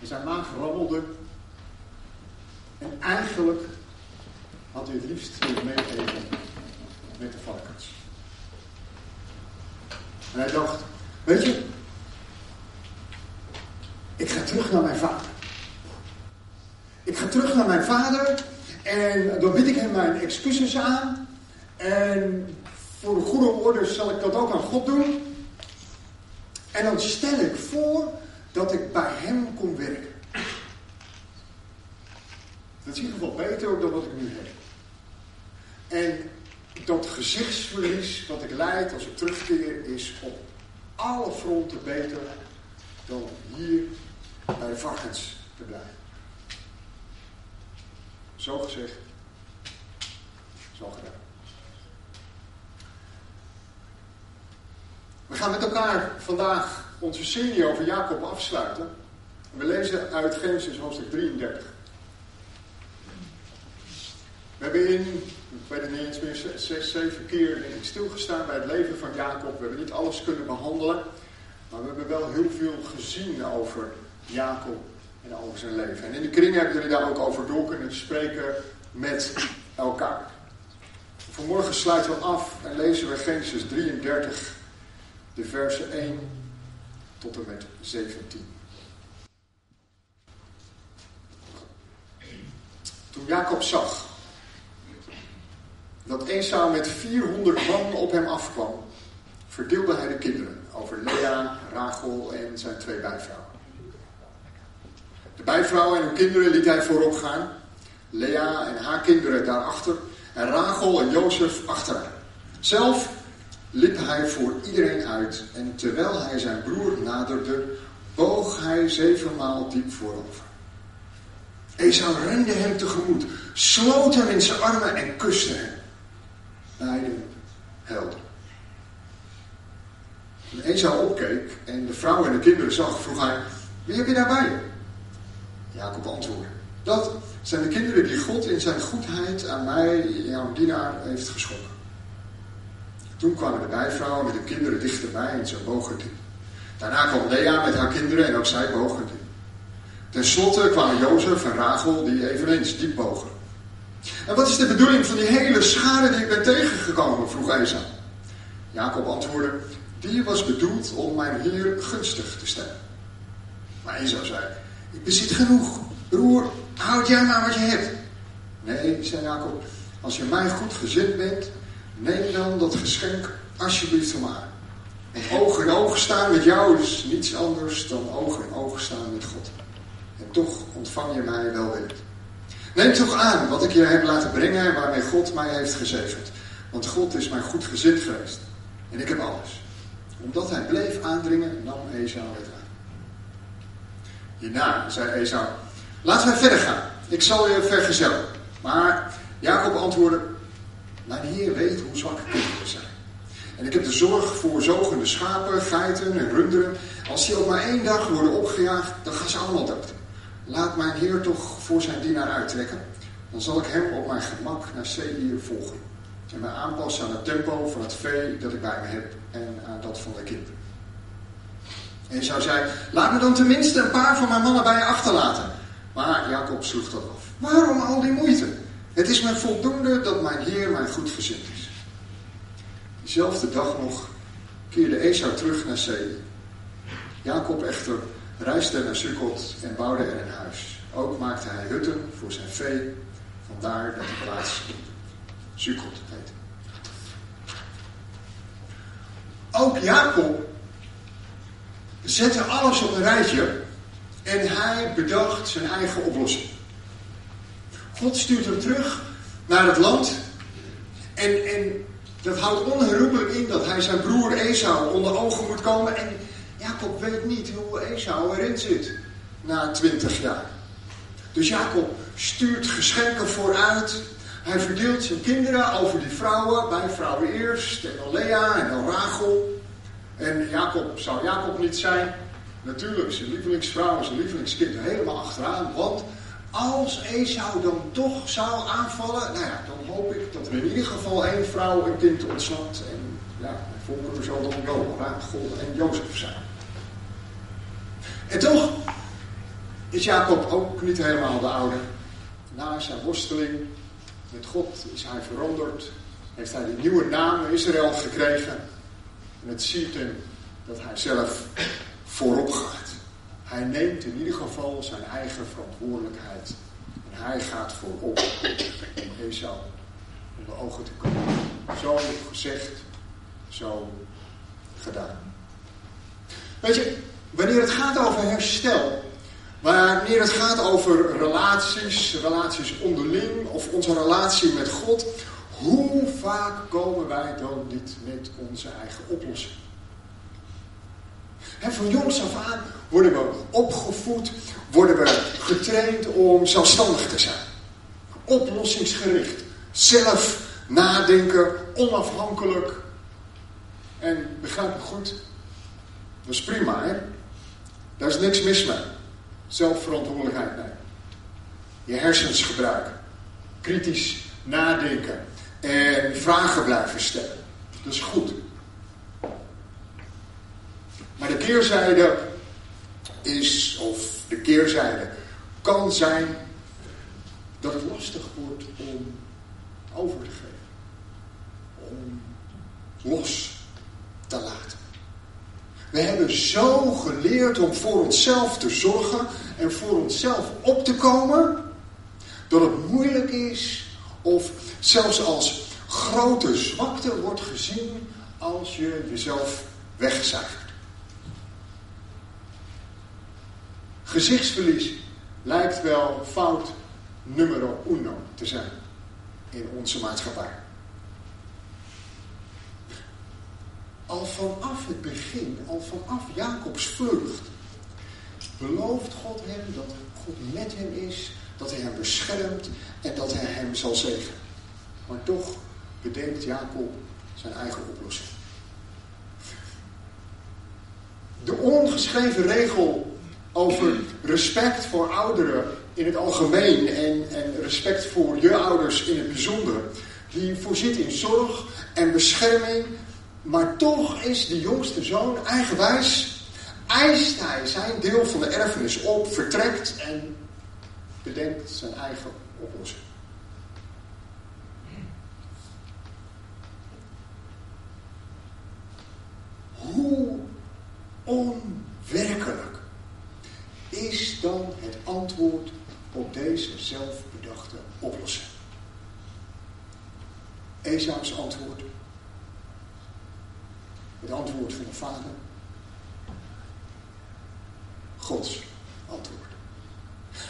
En zijn maag rammelde. En eigenlijk had hij het liefst willen meegeven met de varkens. En hij dacht, weet je, ik ga terug naar mijn vader. Ik ga terug naar mijn vader en dan bied ik hem mijn excuses aan. En voor de goede orde zal ik dat ook aan God doen. En dan stel ik voor dat ik bij hem kom werken. Dat is in ieder geval beter dan wat ik nu heb. En dat gezichtsverlies wat ik leid als ik terugkeer is op alle fronten beter dan hier bij varkens te blijven. Zo gezegd, zo gedaan. We gaan met elkaar vandaag onze serie over Jacob afsluiten. We lezen uit Genesis hoofdstuk 33. We hebben in, ik weet het niet eens meer, zes, zeven keer stilgestaan bij het leven van Jacob. We hebben niet alles kunnen behandelen, maar we hebben wel heel veel gezien over Jacob en over zijn leven. En in de kring hebben jullie daar ook over door kunnen spreken met elkaar. Vanmorgen sluiten we af en lezen we Genesis 33, de versen 1 tot en met 17. Toen Jacob zag dat Esau met 400 man op hem afkwam, verdeelde hij de kinderen over Lea, Rachel en zijn twee bijvrouwen. De bijvrouwen en hun kinderen liet hij voorop gaan, Lea en haar kinderen daarachter en Rachel en Jozef achteraan. Zelf liep hij voor iedereen uit en terwijl hij zijn broer naderde, boog hij zevenmaal diep voorover. Esau rende hem tegemoet, sloot hem in zijn armen en kuste hem. Beiden helden. Toen Esau opkeek en de vrouw en de kinderen zag, vroeg hij, wie heb je daarbij? Jacob antwoordde, dat zijn de kinderen die God in zijn goedheid aan mij, jouw dienaar, heeft geschonken. Toen kwamen de bijvrouwen met de kinderen dichterbij en ze bogen toe. Daarna kwam Lea met haar kinderen en ook zij bogen toe. Ten slotte kwamen Jozef en Rachel die eveneens diep bogen. En wat is de bedoeling van die hele schade die ik ben tegengekomen? vroeg Esau. Jacob antwoordde, die was bedoeld om mijn heer gunstig te stellen. Maar Esau zei, ik bezit genoeg. Broer, houd jij maar wat je hebt. Nee, zei Jacob, als je mij goed gezind bent, neem dan dat geschenk alsjeblieft van mij. Want oog in oog staan met jou is niets anders dan oog in oog staan met God. En toch ontvang je mij welwillend. Neem toch aan wat ik je heb laten brengen en waarmee God mij heeft gezegend. Want God is mij goed gezind geweest. En ik heb alles. Omdat hij bleef aandringen, nam Esau het aan. Hierna zei Esau, laten wij verder gaan. Ik zal je vergezellen. Maar Jacob antwoordde, mijn heer weet hoe zwak kinderen zijn. En ik heb de zorg voor zogende schapen, geiten en runderen. Als die ook maar één dag worden opgejaagd, dan gaan ze allemaal dood. Laat mijn heer toch voor zijn dienaar uittrekken. Dan zal ik hem op mijn gemak naar Seir volgen. En mij aanpassen aan het tempo van het vee dat ik bij me heb en aan dat van de kinderen. En zou zei, laat me dan tenminste een paar van mijn mannen bij je achterlaten. Maar Jacob sloeg dat af. Waarom al die moeite? Het is me voldoende dat mijn Heer mijn goed gezind is. Diezelfde dag nog keerde Esau terug naar Seir. Jacob echter reisde naar Sukkot en bouwde er een huis. Ook maakte hij hutten voor zijn vee, vandaar dat de plaats Sukkot heet. Ook Jacob zette alles op een rijtje en hij bedacht zijn eigen oplossing. God stuurt hem terug naar het land en, en dat houdt onherroepelijk in dat hij zijn broer Esau onder ogen moet komen en Jacob weet niet hoe Esau erin zit na twintig jaar. Dus Jacob stuurt geschenken vooruit. Hij verdeelt zijn kinderen over die vrouwen, bij vrouwen eerst, en dan Lea en dan Rachel. En Jacob zou Jacob niet zijn. Natuurlijk, zijn lievelingsvrouw, zijn lievelingskind helemaal achteraan. Want als Esau dan toch zou aanvallen, nou ja, dan hoop ik dat er in ieder geval één vrouw een kind ontsnapt. En ja, mijn voorkeur zal dan wel Rachel en Jozef zijn. En toch is Jacob ook niet helemaal de oude. Na zijn worsteling met God is hij veranderd. Heeft hij die nieuwe naam Israël gekregen. En het ziet hem dat hij zelf voorop gaat. Hij neemt in ieder geval zijn eigen verantwoordelijkheid. En hij gaat voorop om Esau de ogen te komen. Zo gezegd, zo gedaan. Weet je, wanneer het gaat over herstel, wanneer het gaat over relaties, relaties onderling of onze relatie met God, hoe vaak komen wij dan niet met onze eigen oplossing? Van jongs af aan worden we opgevoed, worden we getraind om zelfstandig te zijn. Oplossingsgericht. Zelf nadenken, onafhankelijk. En begrijp me goed, dat is prima hè. Daar is niks mis mee. Zelfverantwoordelijkheid nemen. Je hersens gebruiken. Kritisch nadenken. En vragen blijven stellen. Dat is goed. Maar de keerzijde is, of de keerzijde kan zijn dat het lastig wordt om over te geven. Om los te laten. We hebben zo geleerd om voor onszelf te zorgen en voor onszelf op te komen, dat het moeilijk is of zelfs als grote zwakte wordt gezien als je jezelf wegcijfert. Gezichtsverlies lijkt wel fout nummer uno te zijn in onze maatschappij. Al vanaf het begin, al vanaf Jacobs vlucht, belooft God hem dat God met hem is, dat hij hem beschermt en dat hij hem zal zegenen. Maar toch bedenkt Jacob zijn eigen oplossing. De ongeschreven regel over respect voor ouderen in het algemeen en, en respect voor je ouders in het bijzonder, die voorziet in zorg en bescherming, maar toch is de jongste zoon eigenwijs, eist hij zijn deel van de erfenis op, vertrekt en bedenkt zijn eigen oplossing. Hoe onwerkelijk is dan het antwoord op deze zelfbedachte oplossing? Esau's antwoord. Het antwoord van de vader. Gods antwoord.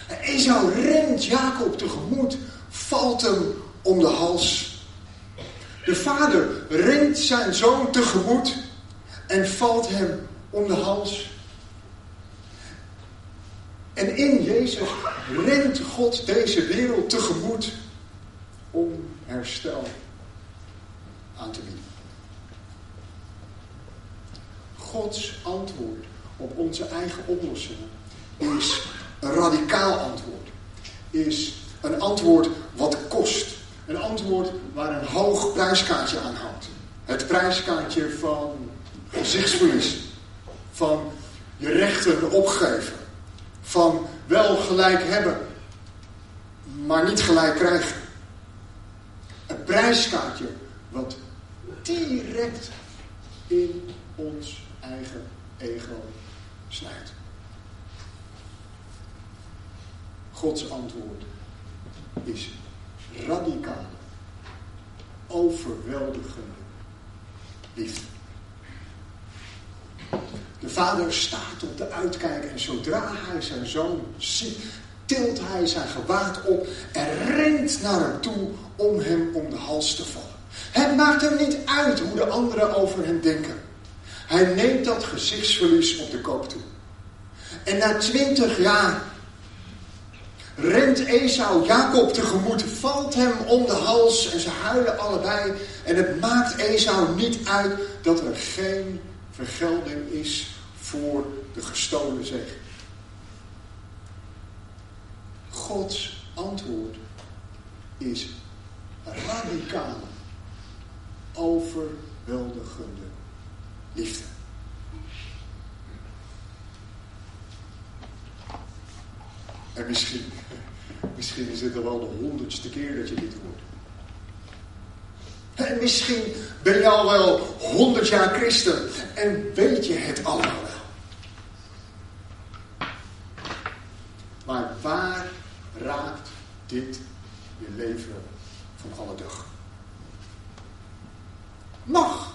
En Esau rent Jacob tegemoet, valt hem om de hals. De vader rent zijn zoon tegemoet en valt hem om de hals. En in Jezus rent God deze wereld tegemoet om herstel aan te bieden. Gods antwoord op onze eigen oplossingen is een radicaal antwoord. Is een antwoord wat kost. Een antwoord waar een hoog prijskaartje aan hangt. Het prijskaartje van gezichtsverlies. Van je rechten opgeven van wel gelijk hebben, maar niet gelijk krijgen. Een prijskaartje wat direct in ons eigen ego snijdt. Gods antwoord is radicaal, overweldigende liefde. De vader staat op de uitkijk en zodra hij zijn zoon ziet, tilt hij zijn gewaad op en rent naar hem toe om hem om de hals te vallen. Het maakt hem niet uit hoe de anderen over hem denken. Hij neemt dat gezichtsverlies op de koop toe. En na twintig jaar rent Esau Jacob tegemoet, valt hem om de hals en ze huilen allebei. En het maakt Esau niet uit dat er geen vergelding is voor de gestolen zeg. Gods antwoord is radicale, overweldigende liefde. En misschien, misschien is dit al wel de honderdste keer dat je dit hoort. En misschien ben je al wel honderd jaar christen en weet je het allemaal wel. Maar waar raakt dit je leven van alle dag? Mag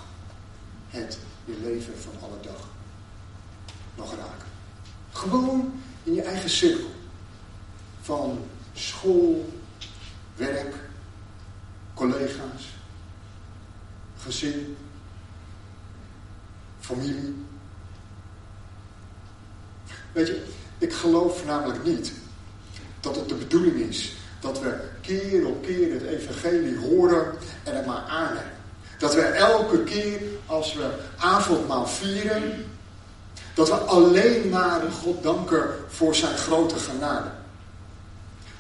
het je leven van alle dag nog raken? Gewoon in je eigen cirkel. Van school, werk, collega's, gezin, familie. Weet je, ik geloof namelijk niet dat het de bedoeling is dat we keer op keer het evangelie horen en het maar aannemen. Dat we elke keer als we avondmaal vieren, dat we alleen maar God danken voor zijn grote genade.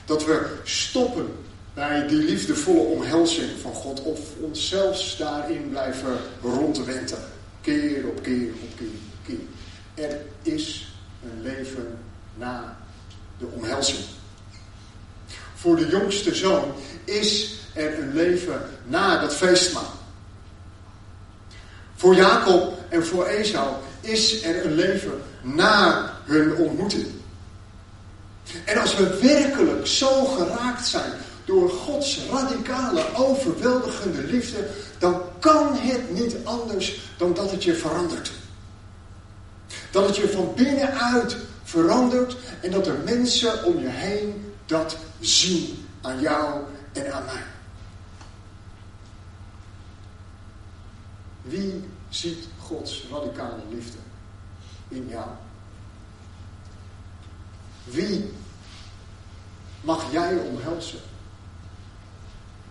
Dat we stoppen bij die liefdevolle omhelzing van God of ons zelfs daarin blijven rondwenten. Keer op keer op keer op keer. Er is een leven na de omhelzing. Voor de jongste zoon is er een leven na dat feestmaal. Voor Jacob en voor Esau is er een leven na hun ontmoeting. En als we werkelijk zo geraakt zijn door Gods radicale, overweldigende liefde, dan kan het niet anders dan dat het je verandert. Dat het je van binnenuit verandert en dat er mensen om je heen dat zien aan jou en aan mij. Wie ziet Gods radicale liefde in jou? Wie mag jij omhelzen?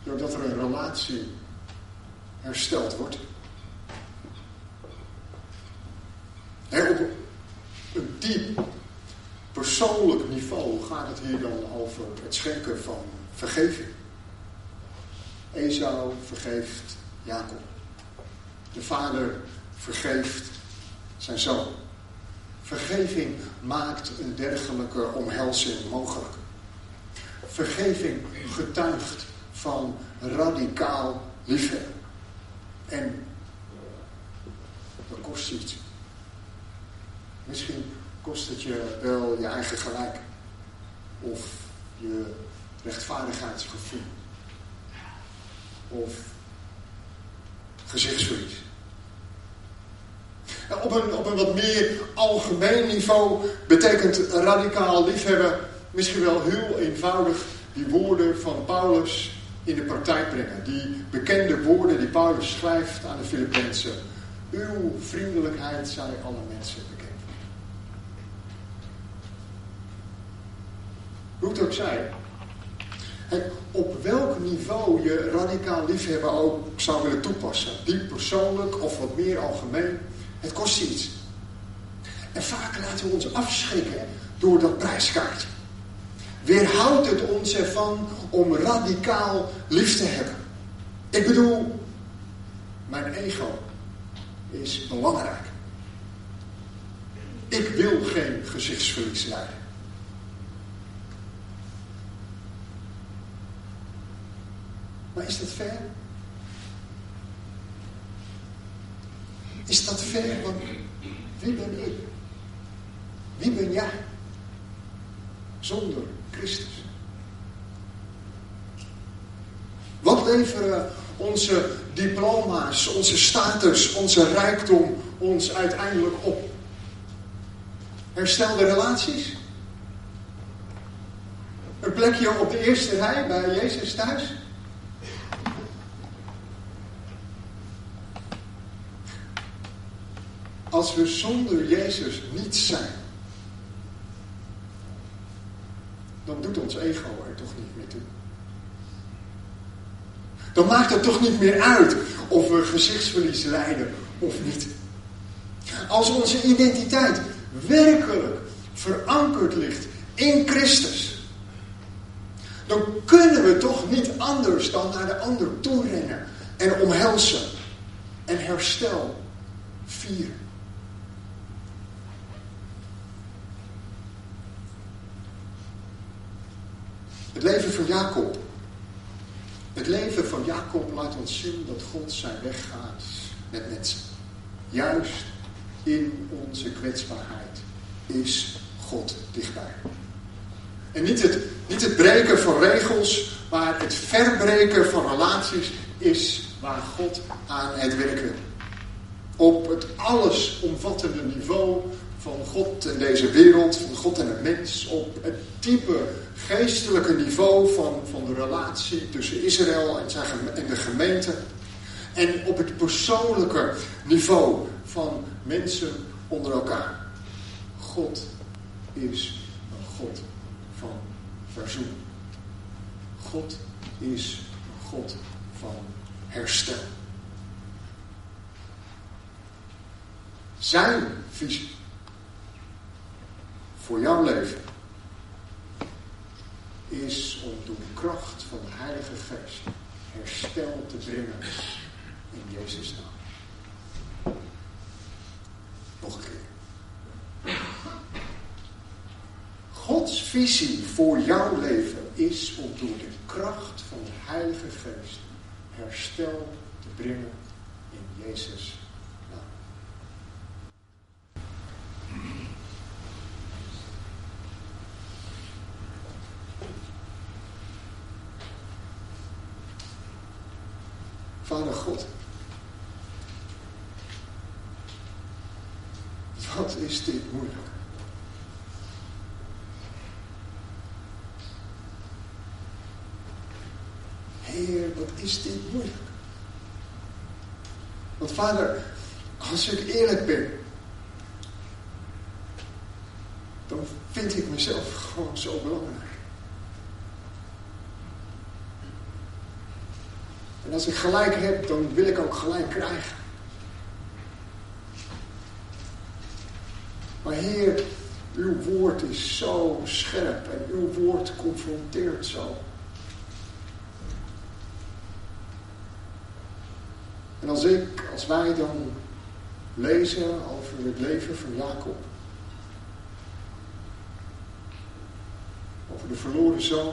Doordat er een relatie hersteld wordt. He, op een diep persoonlijk niveau gaat het hier dan over het schenken van vergeving. Esau vergeeft Jacob. De vader vergeeft zijn zoon. Vergeving maakt een dergelijke omhelzing mogelijk. Vergeving getuigt van radicaal liefhebben. En dat kost iets. Misschien kost het je wel je eigen gelijk. Of je rechtvaardigheidsgevoel. Of gezichtsverlies. Op een, op een wat meer algemeen niveau betekent radicaal liefhebben misschien wel heel eenvoudig die woorden van Paulus in de praktijk brengen. Die bekende woorden die Paulus schrijft aan de Filippenzen. Uw vriendelijkheid zij alle mensen Hoe het ook zij. Op welk niveau je radicaal liefhebben ook zou willen toepassen. Diep persoonlijk of wat meer algemeen. Het kost iets. En vaak laten we ons afschrikken door dat prijskaartje. Weerhoudt het ons ervan om radicaal lief te hebben? Ik bedoel, mijn ego is belangrijk. Ik wil geen gezichtsverlies lijden. Maar is dat ver? Is dat ver? Want wie ben ik? Wie ben jij? Zonder Christus. Wat leveren onze diploma's, onze status, onze rijkdom ons uiteindelijk op? Herstelde relaties? Een plekje op de eerste rij bij Jezus thuis? Als we zonder Jezus niets zijn, dan doet ons ego er toch niet meer toe. Dan maakt het toch niet meer uit of we gezichtsverlies lijden of niet. Als onze identiteit werkelijk verankerd ligt in Christus, dan kunnen we toch niet anders dan naar de ander toe rennen en omhelzen en herstel vieren. Het leven van Jacob. Het leven van Jacob laat ons zien dat God zijn weg gaat met mensen. Juist in onze kwetsbaarheid is God dichtbij. En niet het, niet het breken van regels, maar het verbreken van relaties is waar God aan het werken. Op het allesomvattende niveau van God en deze wereld, van God en het mens, op het diepe geestelijke niveau van, van de relatie tussen Israël en, zijn, en de gemeente. En op het persoonlijke niveau van mensen onder elkaar. God is een God van verzoening. God is een God van herstel. Zijn visie voor jouw leven is om door de kracht van de Heilige Geest herstel te brengen in Jezus' naam. Nog een keer. Gods visie voor jouw leven is om door de kracht van de Heilige Geest herstel te brengen in Jezus' naam. Vader God. Wat is dit moeilijk? Heer, wat is dit moeilijk? Want vader, als ik eerlijk ben, dan vind ik mezelf gewoon zo belangrijk. En als ik gelijk heb, dan wil ik ook gelijk krijgen. Heer, uw woord is zo scherp en uw woord confronteert zo. En als ik, als wij dan lezen over het leven van Jacob, over de verloren zoon,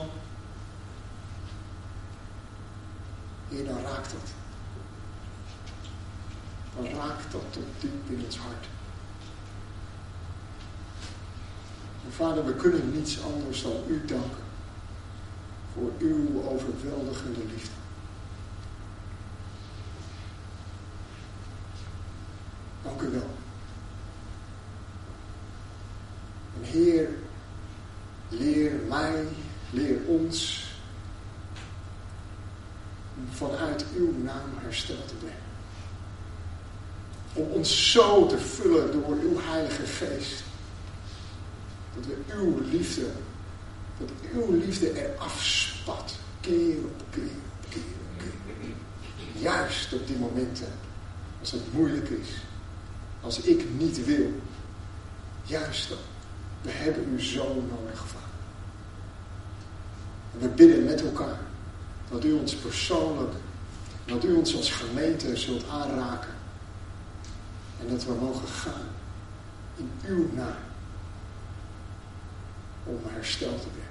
Heer, dan raakt dat. Dan raakt dat tot diep in ons hart. Vader, we kunnen niets anders dan u danken voor uw overweldigende liefde. Dank u wel. En Heer, leer mij, leer ons om vanuit uw naam herstel te brengen. Om ons zo te vullen door uw Heilige Geest. Dat uw liefde, dat uw liefde eraf spat. Keer op keer op keer op keer. Juist op die momenten, als het moeilijk is. Als ik niet wil. Juist dan. We hebben u zo nodig, Vader. We bidden met elkaar. Dat u ons persoonlijk, dat u ons als gemeente zult aanraken. En dat we mogen gaan in uw naam om herstel te brengen.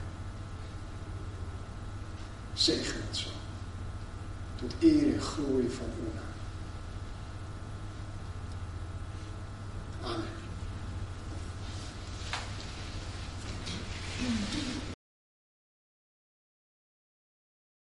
Zegen het zo. Tot eer en glorie van uw naam. Amen.